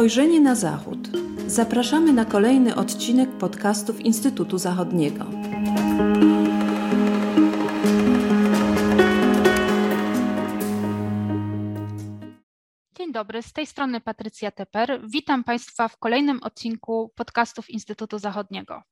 Spojrzenie na Zachód. Zapraszamy na kolejny odcinek podcastów Instytutu Zachodniego. Dzień dobry, z tej strony Patrycja Teper. Witam Państwa w kolejnym odcinku podcastów Instytutu Zachodniego.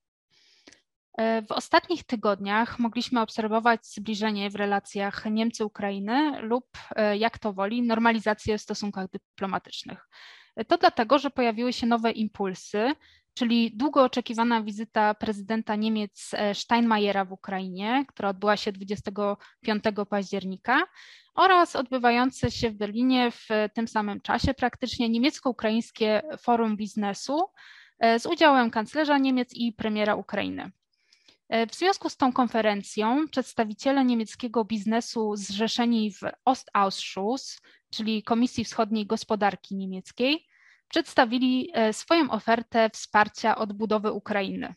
E, w ostatnich tygodniach mogliśmy obserwować zbliżenie w relacjach Niemcy-Ukrainy lub, e, jak to woli, normalizację w stosunkach dyplomatycznych. E, to dlatego, że pojawiły się nowe impulsy, czyli długo oczekiwana wizyta prezydenta Niemiec Steinmeiera w Ukrainie, która odbyła się 25 października, oraz odbywające się w Berlinie w tym samym czasie praktycznie niemiecko-ukraińskie forum biznesu z udziałem kanclerza Niemiec i premiera Ukrainy. E, w związku z tą konferencją przedstawiciele niemieckiego biznesu zrzeszeni w Ostausschuss, czyli Komisji Wschodniej Gospodarki Niemieckiej, przedstawili e, swoją ofertę wsparcia odbudowy Ukrainy.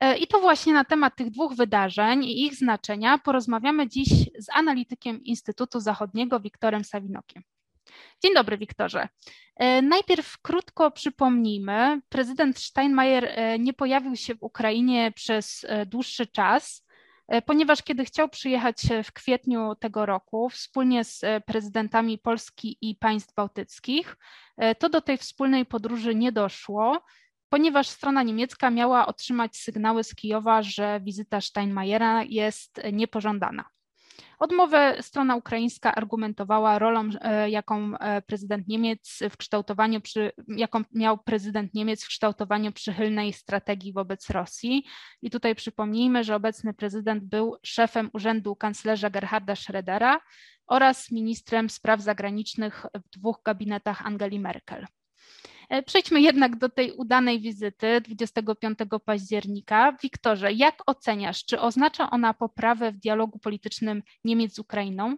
E, I to właśnie na temat tych dwóch wydarzeń i ich znaczenia porozmawiamy dziś z analitykiem Instytutu Zachodniego Wiktorem Sawinokiem. Dzień dobry, Wiktorze. E, najpierw krótko przypomnijmy, prezydent Steinmeier nie pojawił się w Ukrainie przez dłuższy czas, ponieważ kiedy chciał przyjechać w kwietniu tego roku wspólnie z prezydentami Polski i państw bałtyckich, to do tej wspólnej podróży nie doszło, ponieważ strona niemiecka miała otrzymać sygnały z Kijowa, że wizyta Steinmeiera jest niepożądana. Odmowę strona ukraińska argumentowała rolą, e, jaką e, prezydent Niemiec w kształtowaniu, jaką miał prezydent Niemiec w kształtowaniu przychylnej strategii wobec Rosji. I tutaj przypomnijmy, że obecny prezydent był szefem urzędu kanclerza Gerharda Schrödera oraz ministrem spraw zagranicznych w dwóch gabinetach Angeli Merkel. E, przejdźmy jednak do tej udanej wizyty 25 października. Wiktorze, jak oceniasz, czy oznacza ona poprawę w dialogu politycznym Niemiec z Ukrainą?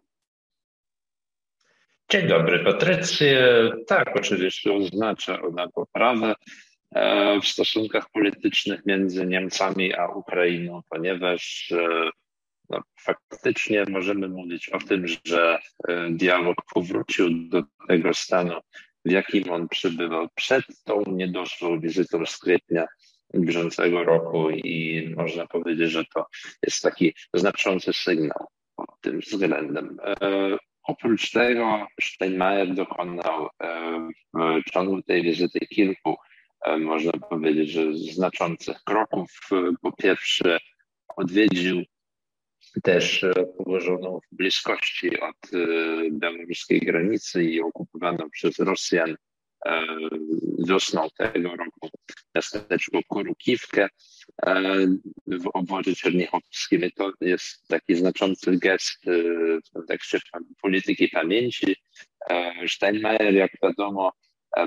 Dzień dobry, Patrycja. Tak, oczywiście oznacza ona poprawę e, w stosunkach politycznych między Niemcami a Ukrainą, ponieważ e, no, faktycznie możemy mówić o tym, że dialog powrócił do tego stanu, w jakim on przebywał przed tą niedoszłą wizytą z kwietnia bieżącego roku i można powiedzieć, że to jest taki znaczący sygnał pod tym względem. E, oprócz tego Steinmeier dokonał e, w ciągu tej wizyty kilku, e, można powiedzieć, że znaczących kroków. Po pierwsze odwiedził też e, położoną w bliskości od e, białoruskiej granicy i okupowaną przez Rosjan e, wiosną tego roku miasteczko Kurukiwkę w obwodzie czernichowskim. To jest taki znaczący gest w kontekście polityki pamięci. Steinmeier, jak wiadomo,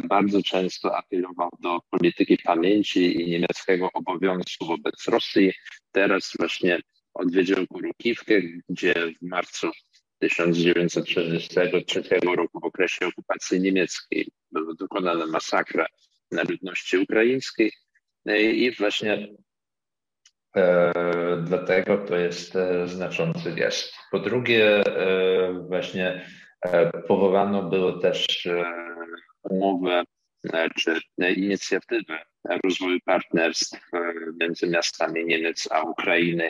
bardzo często apelował do polityki pamięci i niemieckiego obowiązku wobec Rosji. Teraz właśnie odwiedził Kurukiwkę, gdzie w marcu 1943 roku w okresie okupacji niemieckiej była dokonana masakra na ludności ukraińskiej i właśnie e, dlatego to jest e, znaczący gest. Po drugie e, właśnie e, powołano było też e, umowę e, czy inicjatywę rozwoju partnerstw między miastami Niemiec a Ukrainy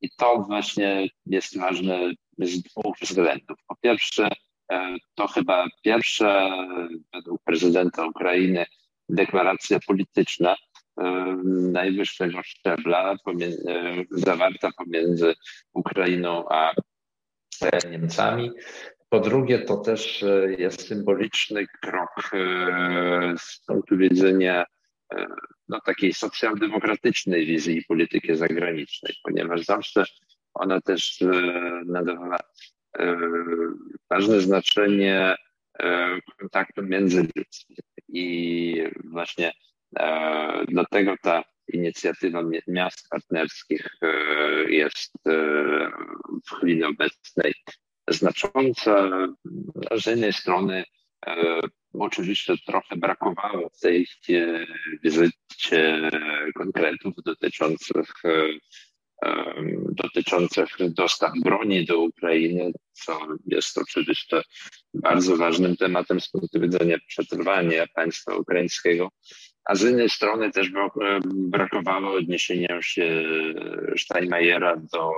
i to właśnie jest ważne z dwóch względów. Po pierwsze, e, to chyba pierwsza według prezydenta Ukrainy deklaracja polityczna e, najwyższego szczebla e, zawarta pomiędzy Ukrainą a Niemcami. Po drugie, to też jest symboliczny krok z punktu widzenia no, takiej socjaldemokratycznej wizji polityki zagranicznej, ponieważ zawsze ona też e, nadawała e, ważne znaczenie e, kontaktu międzyludzkim. I właśnie dlatego ta inicjatywa miast partnerskich jest w chwili obecnej znacząca. Z jednej strony Oczywiście trochę brakowało w tej wizycie konkretów dotyczących dotyczących dostaw broni do Ukrainy, co jest oczywiście bardzo ważnym tematem z punktu widzenia przetrwania państwa ukraińskiego. A z innej strony też brakowało odniesienia się Steinmeiera do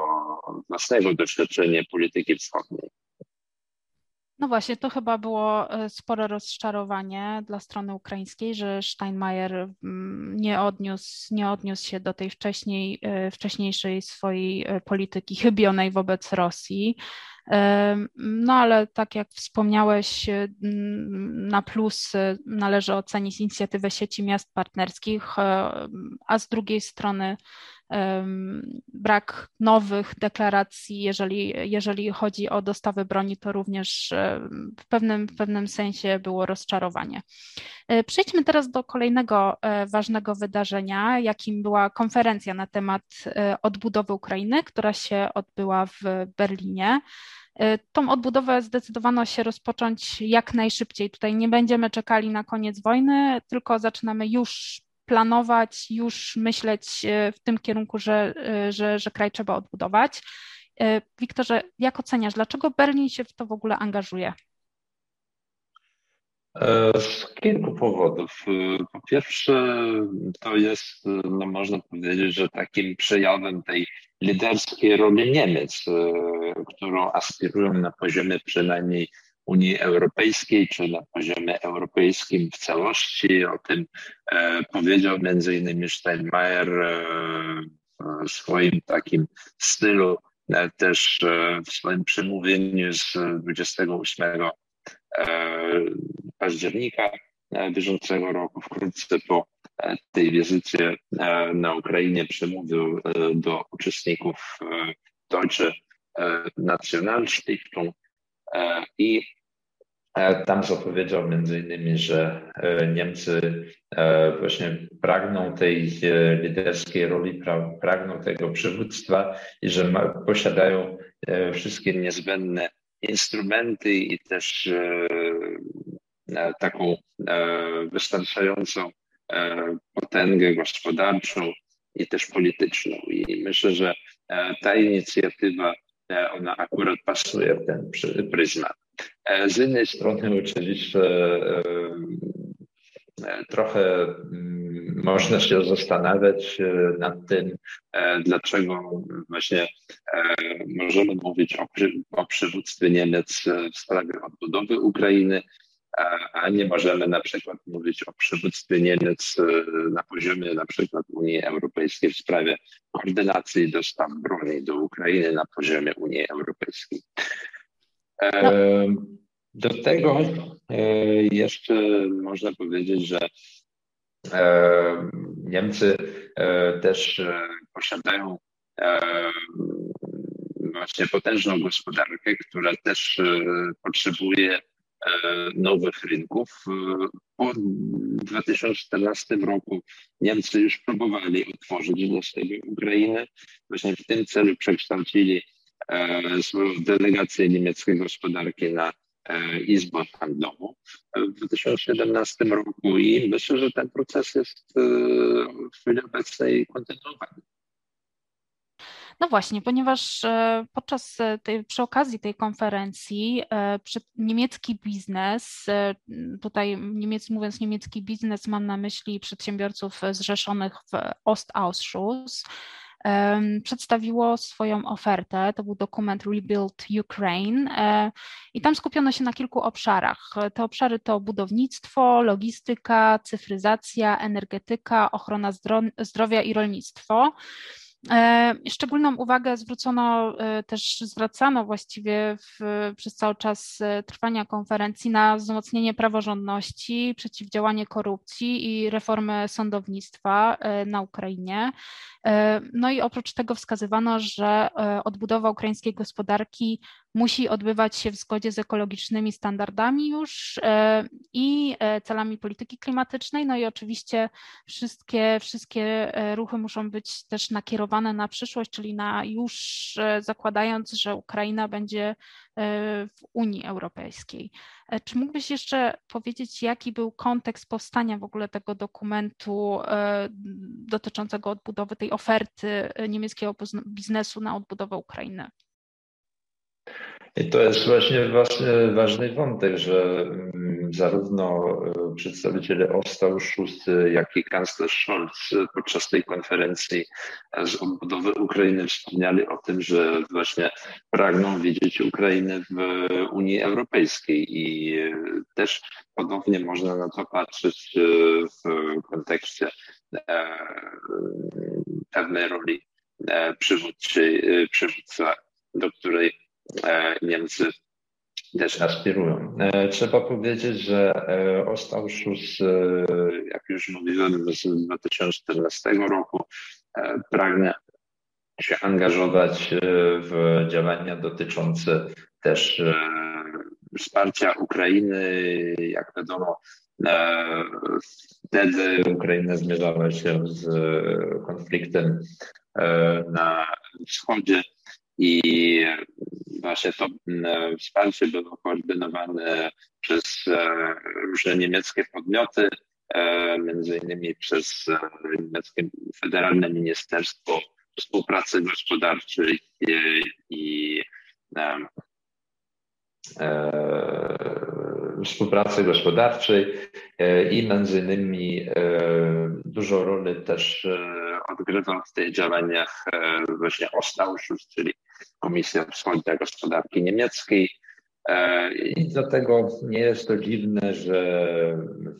własnego doświadczenia polityki wschodniej. No właśnie, to chyba było e, spore rozczarowanie dla strony ukraińskiej, że Steinmeier mm, nie odniósł, nie odniósł się do tej wcześniej, e, wcześniejszej swojej e, polityki chybionej wobec Rosji. No ale tak jak wspomniałeś, na plus należy ocenić inicjatywę sieci miast partnerskich, a z drugiej strony brak nowych deklaracji, jeżeli, jeżeli chodzi o dostawy broni, to również w pewnym, w pewnym sensie było rozczarowanie. E, przejdźmy teraz do kolejnego e, ważnego wydarzenia, jakim była konferencja na temat e, odbudowy Ukrainy, która się odbyła w Berlinie. Tą odbudowę zdecydowano się rozpocząć jak najszybciej. Tutaj nie będziemy czekali na koniec wojny, tylko zaczynamy już planować, już myśleć e, w tym kierunku, że, e, że, że kraj trzeba odbudować. E, Wiktorze, jak oceniasz, dlaczego Berlin się w to w ogóle angażuje? Z kilku powodów. Po pierwsze, to jest, no można powiedzieć, że takim przejawem tej liderskiej roli Niemiec, którą aspirują na poziomie przynajmniej Unii Europejskiej, czy na poziomie europejskim w całości. O tym e, powiedział między innymi Steinmeier e, w swoim takim stylu, e, też w swoim przemówieniu z 28 października bieżącego roku, wkrótce po tej wizycie na Ukrainie przemówił do uczestników Deutsche Nationalstiftung i E, tam zapowiedział między innymi, że e, Niemcy e, właśnie pragną tej liderskiej roli, pragną tego przywództwa i że posiadają wszystkie niezbędne instrumenty i też taką wystarczającą potęgę gospodarczą i też polityczną. I myślę, że ta inicjatywa, ona akurat pasuje w ten pryzmat. E, z jednej strony oczywiście e, e, trochę mm, można się zastanawiać nad tym, dlaczego właśnie możemy mówić o, o przywództwie Niemiec w sprawie odbudowy Ukrainy, a nie możemy na przykład mówić o przywództwie Niemiec na poziomie na przykład Unii Europejskiej w sprawie koordynacji dostaw broni do Ukrainy na poziomie Unii Europejskiej. No. Do tego e, jeszcze można powiedzieć, że e, Niemcy e, też posiadają właśnie potężną gospodarkę, która też potrzebuje nowych rynków. Po 2014 roku Niemcy już próbowali otworzyć dostęp Ukrainy. Właśnie w tym celu przekształcili swoją delegację niemieckiej gospodarki na e, Izbę Handlową w 2017 roku i myślę, że ten proces jest e, w chwili obecnej kontynuowany. No właśnie, ponieważ e, podczas tej, przy okazji tej konferencji niemiecki biznes, tutaj niemiec, mówiąc niemiecki biznes, mam na myśli przedsiębiorców zrzeszonych w Ostausschuss, przedstawiło swoją ofertę. To był dokument Rebuild Ukraine e, i tam skupiono się na kilku obszarach. Te obszary to budownictwo, logistyka, cyfryzacja, energetyka, ochrona zdrowia i rolnictwo. E, szczególną uwagę zwrócono e, też, zwracano właściwie w, przez cały czas trwania konferencji na wzmocnienie praworządności, przeciwdziałanie korupcji i reformę sądownictwa na Ukrainie. No i oprócz tego wskazywano, że odbudowa ukraińskiej gospodarki musi odbywać się w zgodzie z ekologicznymi standardami już i celami polityki klimatycznej. No i oczywiście wszystkie, wszystkie ruchy muszą być też nakierowane na przyszłość, czyli na już zakładając, że Ukraina będzie w Unii Europejskiej. Czy mógłbyś jeszcze powiedzieć, jaki był kontekst powstania w ogóle tego dokumentu dotyczącego odbudowy tej oferty niemieckiego biznesu na odbudowę Ukrainy? I to jest właśnie ważny, ważny wątek, że mm, zarówno e, przedstawiciele Ostausschuss, jak i kanclerz Scholz podczas tej konferencji z odbudowy Ukrainy wspomniali o tym, że właśnie pragną widzieć Ukrainę w Unii Europejskiej. I e, też podobnie można na to patrzeć e, w kontekście pewnej roli przywódcy, przywódca, do której E, Niemcy też aspirują. E, trzeba powiedzieć, że e, Ostausschuss, jak już mówiłem, z 2014 roku pragnie się angażować w działania dotyczące też wsparcia Ukrainy. Jak wiadomo, wtedy Ukraina zmierzała się z konfliktem na wschodzie i właśnie to mm, wsparcie było koordynowane przez e, różne niemieckie podmioty, e, między innymi przez e, niemieckie Federalne Ministerstwo Współpracy Gospodarczej i, współpracy gospodarczej i między innymi dużą rolę też odgrywa w tych działaniach właśnie Ostausschuss, czyli Komisja Wschodnia Gospodarki Niemieckiej. E, I dlatego nie jest to dziwne, że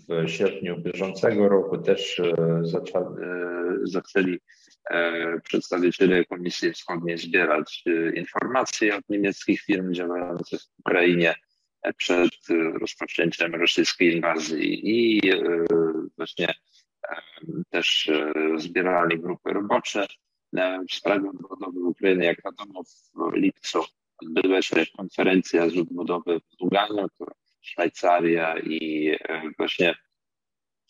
w sierpniu bieżącego roku też e, e, zaczęli przedstawiciele Komisji Wschodniej zbierać informacje od niemieckich firm działających w Ukrainie przed rozpoczęciem rosyjskiej inwazji i właśnie też zbierali grupy robocze w sprawie odbudowy Ukrainy. Jak wiadomo, w lipcu odbyła się konferencja z odbudowy w Lugano, Szwajcaria i e, właśnie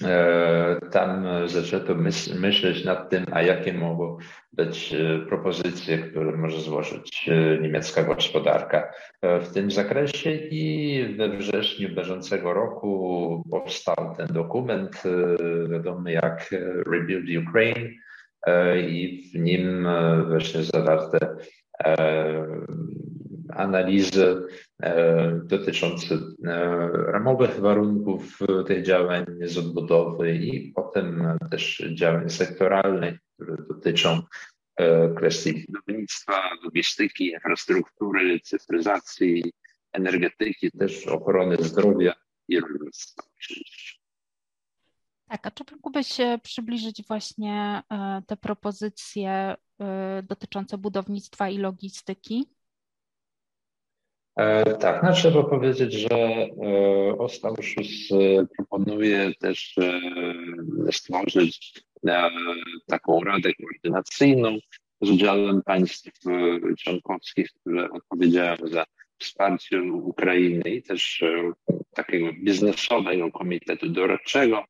e, tam zaczęto myśleć nad tym, a jakie mogą być e, propozycje, które może złożyć niemiecka gospodarka w tym zakresie. I we wrześniu bieżącego roku powstał ten dokument, wiadomy jak Rebuild Ukraine, i w nim e, właśnie zawarte e, analizy dotyczące ramowych warunków tych działań z odbudowy i potem też działań sektoralnych, które dotyczą kwestii budownictwa, logistyki, infrastruktury, cyfryzacji, energetyki, też ochrony zdrowia i rolnictwa. Tak, a czy mógłbyś przybliżyć właśnie e, te propozycje e, dotyczące budownictwa i logistyki? E, tak, no trzeba powiedzieć, że Ostausschuss proponuje też stworzyć taką radę koordynacyjną z udziałem państw członkowskich, które odpowiedziały za wsparcie Ukrainy i też takiego biznesowego komitetu doradczego,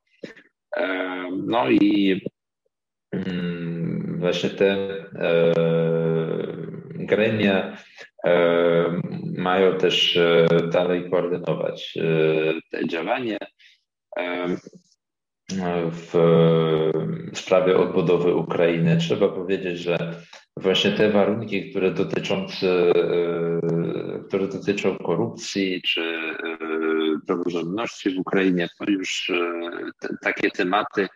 no i mm, właśnie te gremia mają też dalej koordynować te działania w sprawie odbudowy Ukrainy. Trzeba powiedzieć, że właśnie te warunki, które, dotyczące, które dotyczą korupcji czy praworządności w Ukrainie, to już te, takie tematy,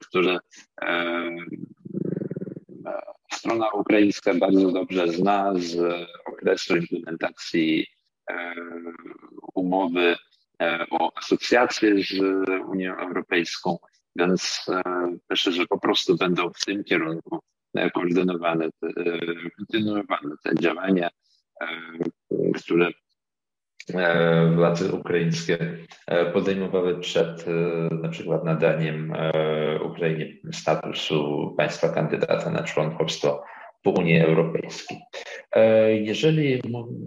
które strona ukraińska bardzo dobrze zna z okresu implementacji umowy o asocjację z Unią Europejską, więc myślę, że po prostu będą w tym kierunku koordynowane, kontynuowane te działania, które władze ukraińskie podejmowały przed na przykład nadaniem Ukrainie statusu państwa kandydata na członkostwo w Unii Europejskiej. Jeżeli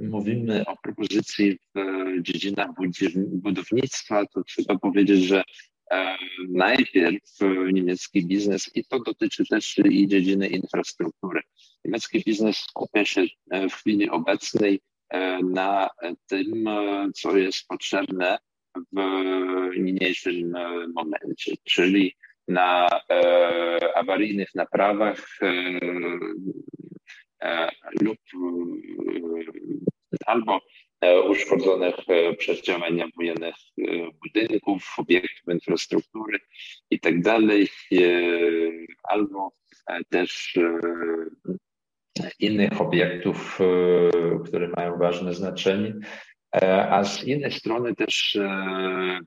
mówimy o propozycji w dziedzinach budownictwa, to trzeba powiedzieć, że najpierw niemiecki biznes, i to dotyczy też i dziedziny infrastruktury. Niemiecki biznes skupia się w chwili obecnej na tym, co jest potrzebne w niniejszym momencie, czyli na awaryjnych naprawach lub albo uszkodzonych przez działania wojennych budynków, obiektów infrastruktury i tak dalej, albo też innych obiektów, które mają ważne znaczenie. A z innej strony też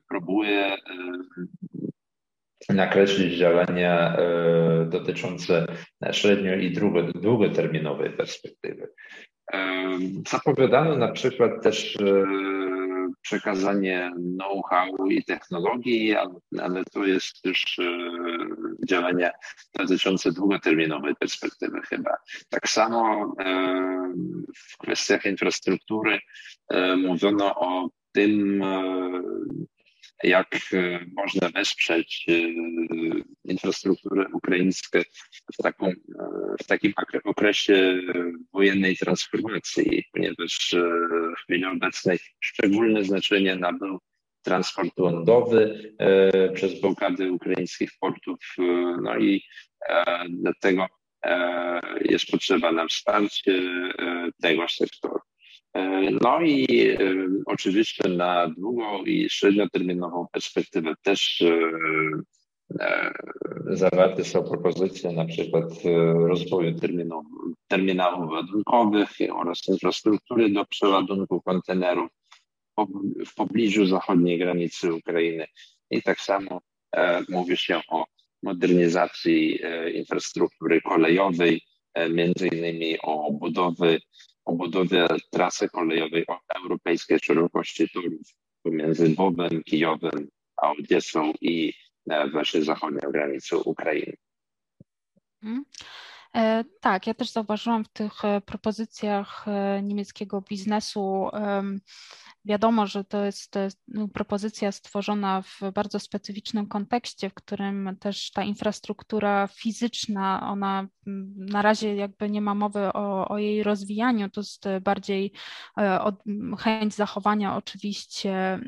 próbuje nakreślić działania dotyczące średnio i długoterminowej perspektywy. Zapowiadano na przykład też przekazanie know-how i technologii, ale to jest też działania dotyczące długoterminowej perspektywy chyba. Tak samo w kwestiach infrastruktury mówiono o tym, jak można wesprzeć infrastrukturę ukraińską w, taką, w takim okresie wojennej transformacji, ponieważ w chwili obecnej szczególne znaczenie nabył transport lądowy przez blokady ukraińskich portów, no i dlatego jest potrzeba na wsparcie tego sektoru. No i oczywiście na długo i średnioterminową perspektywę też zawarte są propozycje na przykład rozwoju terminałów, terminałów ładunkowych oraz infrastruktury do przeładunku kontenerów w pobliżu zachodniej granicy Ukrainy. I tak samo mówi się o modernizacji infrastruktury kolejowej, między innymi o budowy o budowie trasy kolejowej europejskiej szerokości torów pomiędzy Lwowem, Kijowem, a Odessą i właśnie zachodnią granicą Ukrainy. Hmm. E, tak, ja też zauważyłam w tych e, propozycjach e, niemieckiego biznesu Wiadomo, że to jest, no, propozycja stworzona w bardzo specyficznym kontekście, w którym też ta infrastruktura fizyczna, ona na razie jakby nie ma mowy o, o jej rozwijaniu, to jest bardziej od, chęć zachowania oczywiście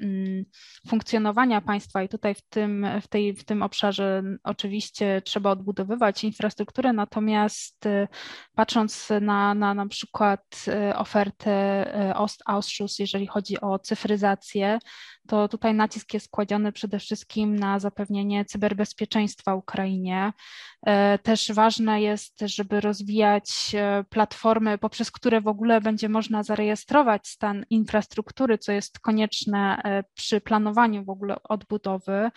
funkcjonowania państwa. I tutaj w tym, w, tej, w tym obszarze oczywiście trzeba odbudowywać infrastrukturę, natomiast e, patrząc na na, na przykład e, ofertę Ostausschuss, jeżeli chodzi o cyfryzację, to tutaj nacisk jest kładziony przede wszystkim na zapewnienie cyberbezpieczeństwa Ukrainie. E, też ważne jest, żeby rozwijać e, platformy, poprzez które w ogóle będzie można zarejestrować stan infrastruktury, co jest konieczne e, przy planowaniu w ogóle odbudowy.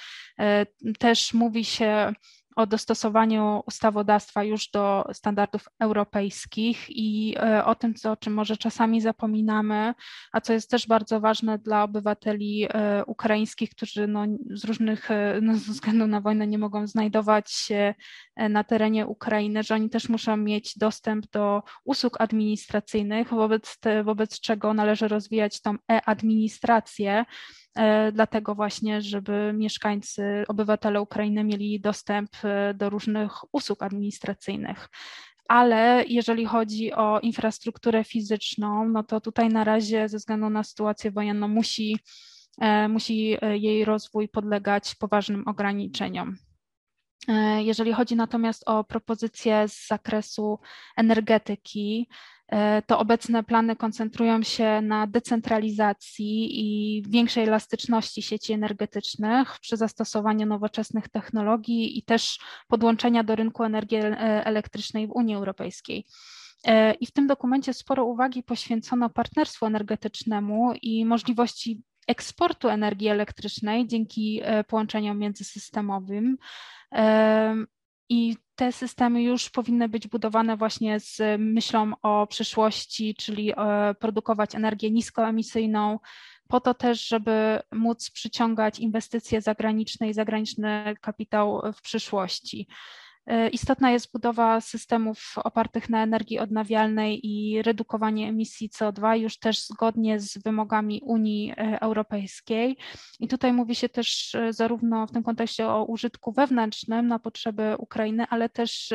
Też mówi się o dostosowaniu ustawodawstwa już do standardów europejskich i e, o tym, co, o czym może czasami zapominamy, a co jest też bardzo ważne dla obywateli e, ukraińskich, którzy no, z różnych e, no, ze względu na wojnę nie mogą znajdować się na terenie Ukrainy, że oni też muszą mieć dostęp do usług administracyjnych, wobec, wobec czego należy rozwijać tą e-administrację, dlatego właśnie, żeby mieszkańcy, obywatele Ukrainy mieli dostęp e, do różnych usług administracyjnych. Ale jeżeli chodzi o infrastrukturę fizyczną, no to tutaj na razie ze względu na sytuację wojenną musi, e, musi jej rozwój podlegać poważnym ograniczeniom. Jeżeli chodzi natomiast o propozycje z zakresu energetyki, E, to obecne plany koncentrują się na decentralizacji i większej elastyczności sieci energetycznych przy zastosowaniu nowoczesnych technologii i też podłączenia do rynku energii e, elektrycznej w Unii Europejskiej. E, I w tym dokumencie sporo uwagi poświęcono partnerstwu energetycznemu i możliwości eksportu energii elektrycznej dzięki połączeniom międzysystemowym. I te systemy już powinny być budowane właśnie z myślą o przyszłości, czyli e, produkować energię niskoemisyjną, po to też, żeby móc przyciągać inwestycje zagraniczne i zagraniczny kapitał w przyszłości. E, istotna jest budowa systemów opartych na energii odnawialnej i redukowanie emisji CO2 już też zgodnie z wymogami Unii e, Europejskiej. I tutaj mówi się też e, zarówno w tym kontekście o użytku wewnętrznym na potrzeby Ukrainy, ale też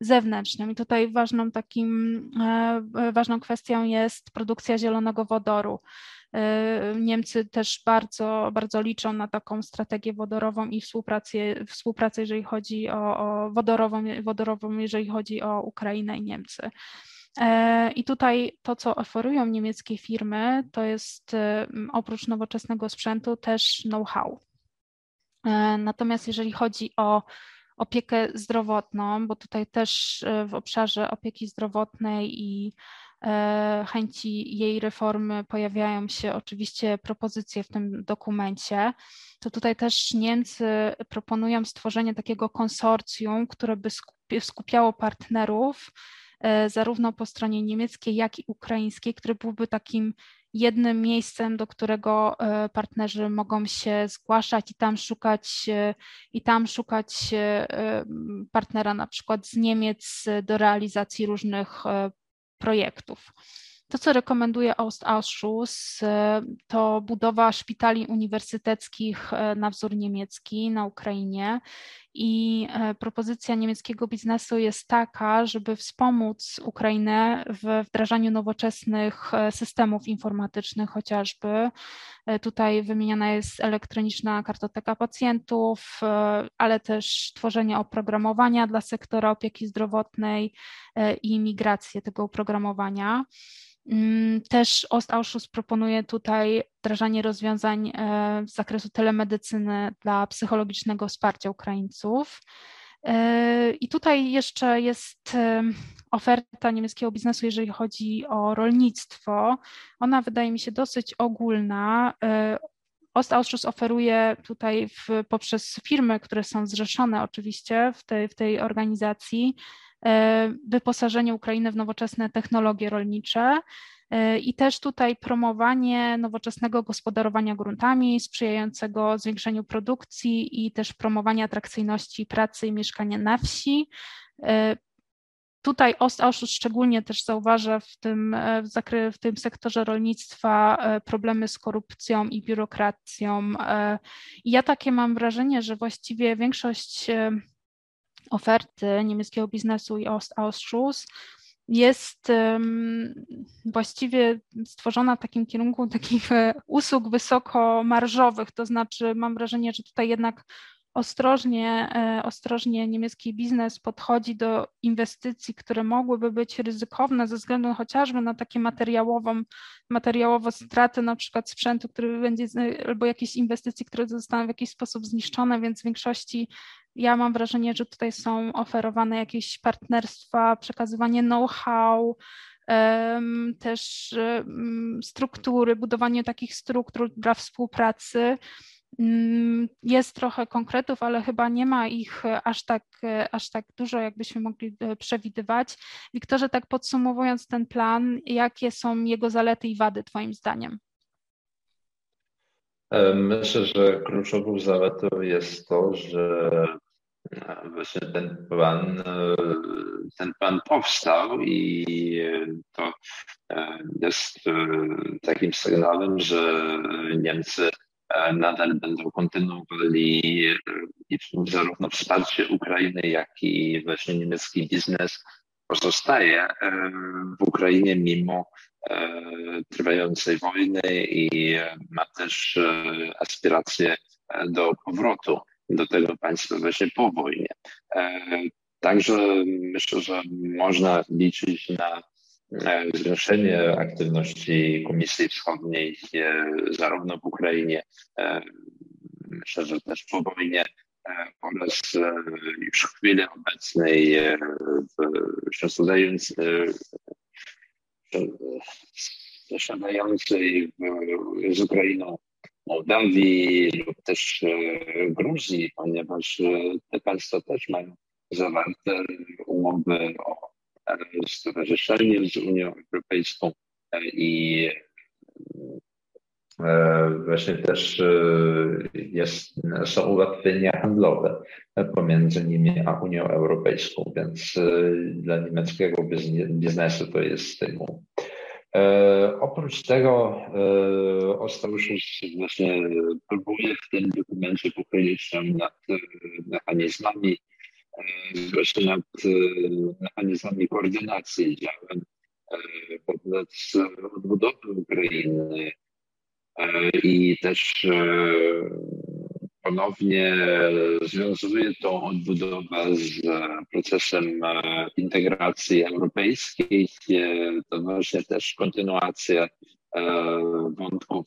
zewnętrznym. I tutaj ważną takim, ważną kwestią jest produkcja zielonego wodoru. E, Niemcy też bardzo, bardzo liczą na taką strategię wodorową i współpracę, współpracę jeżeli chodzi o, o wodorową, wodorową, jeżeli chodzi o Ukrainę i Niemcy. E, I tutaj to, co oferują niemieckie firmy, to jest oprócz nowoczesnego sprzętu też know-how. Natomiast jeżeli chodzi o opiekę zdrowotną, bo tutaj też w obszarze opieki zdrowotnej i chęci jej reformy pojawiają się oczywiście propozycje w tym dokumencie, to tutaj też Niemcy proponują stworzenie takiego konsorcjum, które by skupiało partnerów e, zarówno po stronie niemieckiej, jak i ukraińskiej, który byłby takim jednym miejscem, do którego e, partnerzy mogą się zgłaszać i tam szukać i tam szukać partnera na przykład z Niemiec do realizacji różnych projektów. To, co rekomenduje Ostausschuss, to budowa szpitali uniwersyteckich e, na wzór niemiecki na Ukrainie i e, propozycja niemieckiego biznesu jest taka, żeby wspomóc Ukrainę w wdrażaniu nowoczesnych e, systemów informatycznych chociażby. Tutaj wymieniana jest elektroniczna kartoteka pacjentów, ale też tworzenie oprogramowania dla sektora opieki zdrowotnej i migrację tego oprogramowania. Mm, też Ostausschuss proponuje tutaj wdrażanie rozwiązań e, z zakresu telemedycyny dla psychologicznego wsparcia Ukraińców. E, I tutaj jeszcze jest e, oferta niemieckiego biznesu, jeżeli chodzi o rolnictwo. Ona wydaje mi się dosyć ogólna. Ostausschuss oferuje tutaj w, poprzez firmy, które są zrzeszone oczywiście w tej, w tej organizacji, wyposażenie Ukrainy w nowoczesne technologie rolnicze e, i też tutaj promowanie nowoczesnego gospodarowania gruntami, sprzyjającego zwiększeniu produkcji i też promowanie atrakcyjności pracy i mieszkania na wsi. E, tutaj Ostausschuss szczególnie też zauważa w tym, w, zakry, w tym sektorze rolnictwa problemy z korupcją i biurokracją. I ja takie mam wrażenie, że właściwie większość oferty niemieckiego biznesu i Ostausschuss jest właściwie stworzona w takim kierunku takich e, usług wysokomarżowych, to znaczy mam wrażenie, że tutaj jednak ostrożnie, e, ostrożnie niemiecki biznes podchodzi do inwestycji, które mogłyby być ryzykowne ze względu chociażby na takie materiałową, materiałowo straty na przykład sprzętu, który będzie, albo jakieś inwestycji, które zostaną w jakiś sposób zniszczone, więc w większości ja mam wrażenie, że tutaj są oferowane jakieś partnerstwa, przekazywanie know-how, też struktury, budowanie takich struktur dla współpracy. Mm, jest trochę konkretów, ale chyba nie ma ich aż tak, aż tak dużo, jakbyśmy mogli e, przewidywać. Wiktorze, tak podsumowując ten plan, jakie są jego zalety i wady Twoim zdaniem? E, myślę, że kluczową zaletą jest to, że e, właśnie ten plan, e, ten plan powstał i to jest takim sygnałem, że Niemcy nadal będą kontynuowali zarówno wsparcie Ukrainy, jak i właśnie niemiecki biznes pozostaje w Ukrainie mimo E, trwającej wojny i ma też e, aspiracje e, do powrotu do tego państwa właśnie po wojnie. Także myślę, że można liczyć na zwiększenie aktywności Komisji Wschodniej zarówno w Ukrainie, myślę, że też po wojnie oraz już w chwili obecnej w, zasiadającej z Ukrainą Mołdawii lub też e, Gruzji, ponieważ e, te państwa też mają zawarte umowy o e, stowarzyszeniu z Unią Europejską i właśnie też jest, są ułatwienia handlowe pomiędzy nimi a Unią Europejską, więc dla niemieckiego biznesu to jest stymul. E, oprócz tego e, Ostrowicz właśnie próbuje w tym dokumencie pochylić się nad e, mechanizmami, właśnie nad mechanizmami koordynacji działań wobec odbudowy Ukrainy i też ponownie związuje tą odbudowę z procesem e, integracji europejskiej. E, to właśnie też kontynuacja e, wątków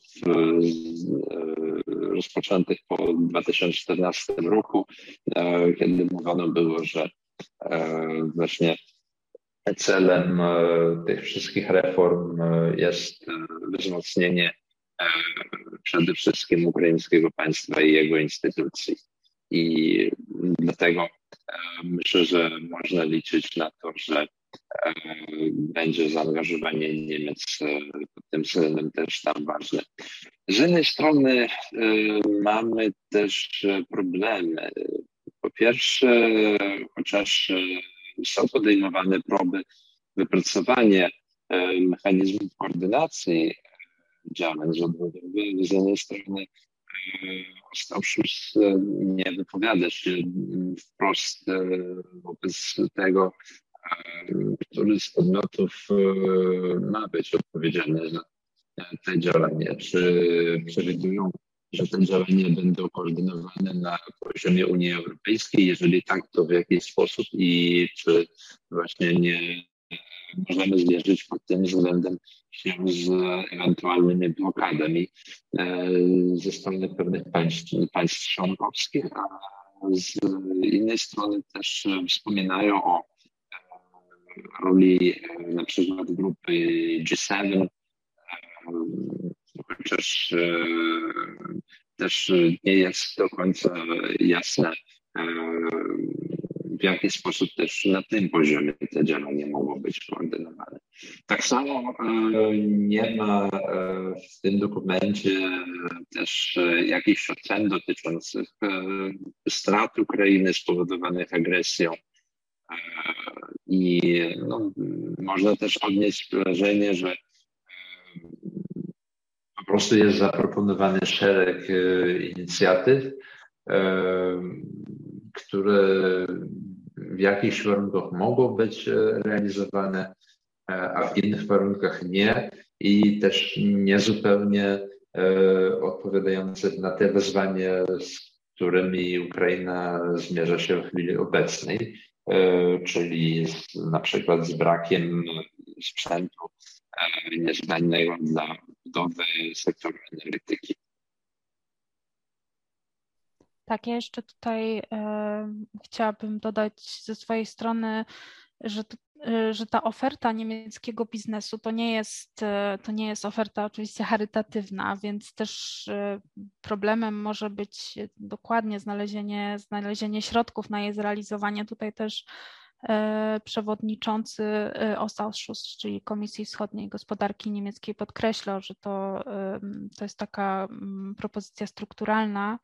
rozpoczętych po 2014 roku, kiedy mówiono było, że właśnie celem tych wszystkich reform jest wzmocnienie przede wszystkim ukraińskiego państwa i jego instytucji. I dlatego e, myślę, że można liczyć na to, że e, będzie zaangażowanie Niemiec e, pod tym względem też tam ważne. Z jednej strony mamy też problemy. Po pierwsze, chociaż są podejmowane próby wypracowania mechanizmów koordynacji działań rządowych. Z jednej strony Ostrowszus nie wypowiada się wprost e, wobec tego, e, który z podmiotów e, ma być odpowiedzialny za te działania. Czy przewidują, że te działania będą koordynowane na poziomie Unii Europejskiej? Jeżeli tak, to w jaki sposób i czy właśnie nie możemy zmierzyć pod tym względem się z ewentualnymi blokadami e, ze strony pewnych państw, państw członkowskich, a z innej strony też wspominają o e, roli e, na przykład grupy G7, chociaż też nie jest do końca jasne, w jaki sposób też na tym poziomie te działania mogą być koordynowane. Tak samo e, nie ma e, w tym dokumencie też e, jakichś ocen dotyczących strat Ukrainy spowodowanych agresją. I no, można też odnieść wrażenie, że po prostu jest zaproponowany szereg inicjatyw, które w jakichś warunkach mogą być e, realizowane, e, a w innych warunkach nie. I też niezupełnie e, odpowiadające na te wyzwania, z którymi Ukraina zmierza się w chwili obecnej, czyli z, na przykład z brakiem sprzętu niezbędnego dla budowy sektora energetyki. Tak, ja jeszcze tutaj e, chciałabym dodać ze swojej strony, że, e, że ta oferta niemieckiego biznesu to nie, jest, e, to nie jest oferta oczywiście charytatywna, więc też e, problemem może być dokładnie znalezienie, znalezienie środków na jej zrealizowanie. Tutaj też przewodniczący Ostausschuss, czyli Komisji Wschodniej Gospodarki Niemieckiej podkreślał, że to, to jest taka mm, propozycja strukturalna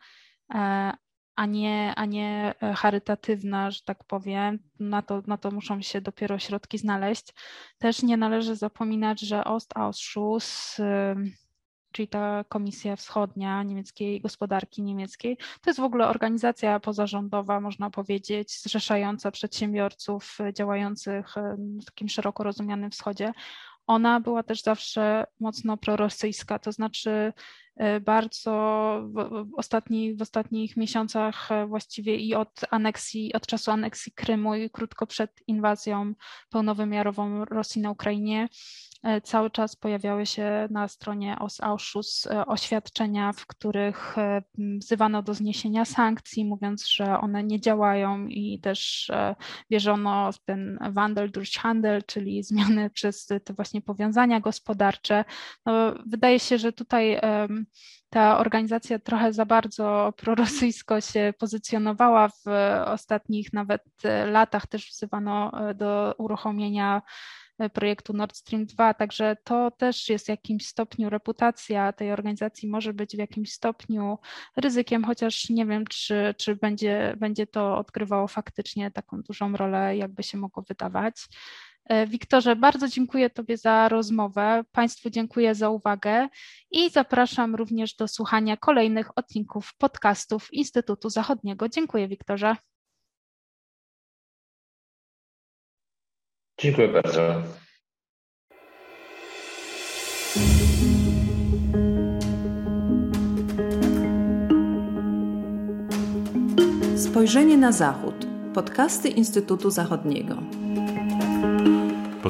E, a nie, a nie e, charytatywna, że tak powiem. Na to, na to muszą się dopiero środki znaleźć. Też nie należy zapominać, że Ostausschuss, czyli ta Komisja Wschodnia niemieckiej gospodarki niemieckiej, to jest w ogóle organizacja pozarządowa, można powiedzieć, zrzeszająca przedsiębiorców działających w takim szeroko rozumianym wschodzie ona była też zawsze mocno prorosyjska, to znaczy bardzo w, ostatni, w ostatnich miesiącach e, właściwie i od aneksji, od czasu aneksji Krymu i krótko przed inwazją pełnowymiarową Rosji na Ukrainie, E, cały czas pojawiały się na stronie Ausschuss e, oświadczenia, w których e, wzywano do zniesienia sankcji, mówiąc, że one nie działają i też wierzono w ten Wandel durch Handel, czyli zmiany przez te właśnie powiązania gospodarcze. No, wydaje się, że tutaj ta organizacja trochę za bardzo prorosyjsko się pozycjonowała w ostatnich nawet latach. Też wzywano do uruchomienia projektu Nord Stream 2, także to też jest w jakimś stopniu reputacja tej organizacji może być w jakimś stopniu ryzykiem, chociaż nie wiem, czy, czy będzie, będzie to odgrywało faktycznie taką dużą rolę, jakby się mogło wydawać. E, Wiktorze, bardzo dziękuję Tobie za rozmowę. Państwu dziękuję za uwagę i zapraszam również do słuchania kolejnych odcinków podcastów Instytutu Zachodniego. Dziękuję, Wiktorze. Dziękuję bardzo. Spojrzenie na Zachód. Podcasty Instytutu Zachodniego.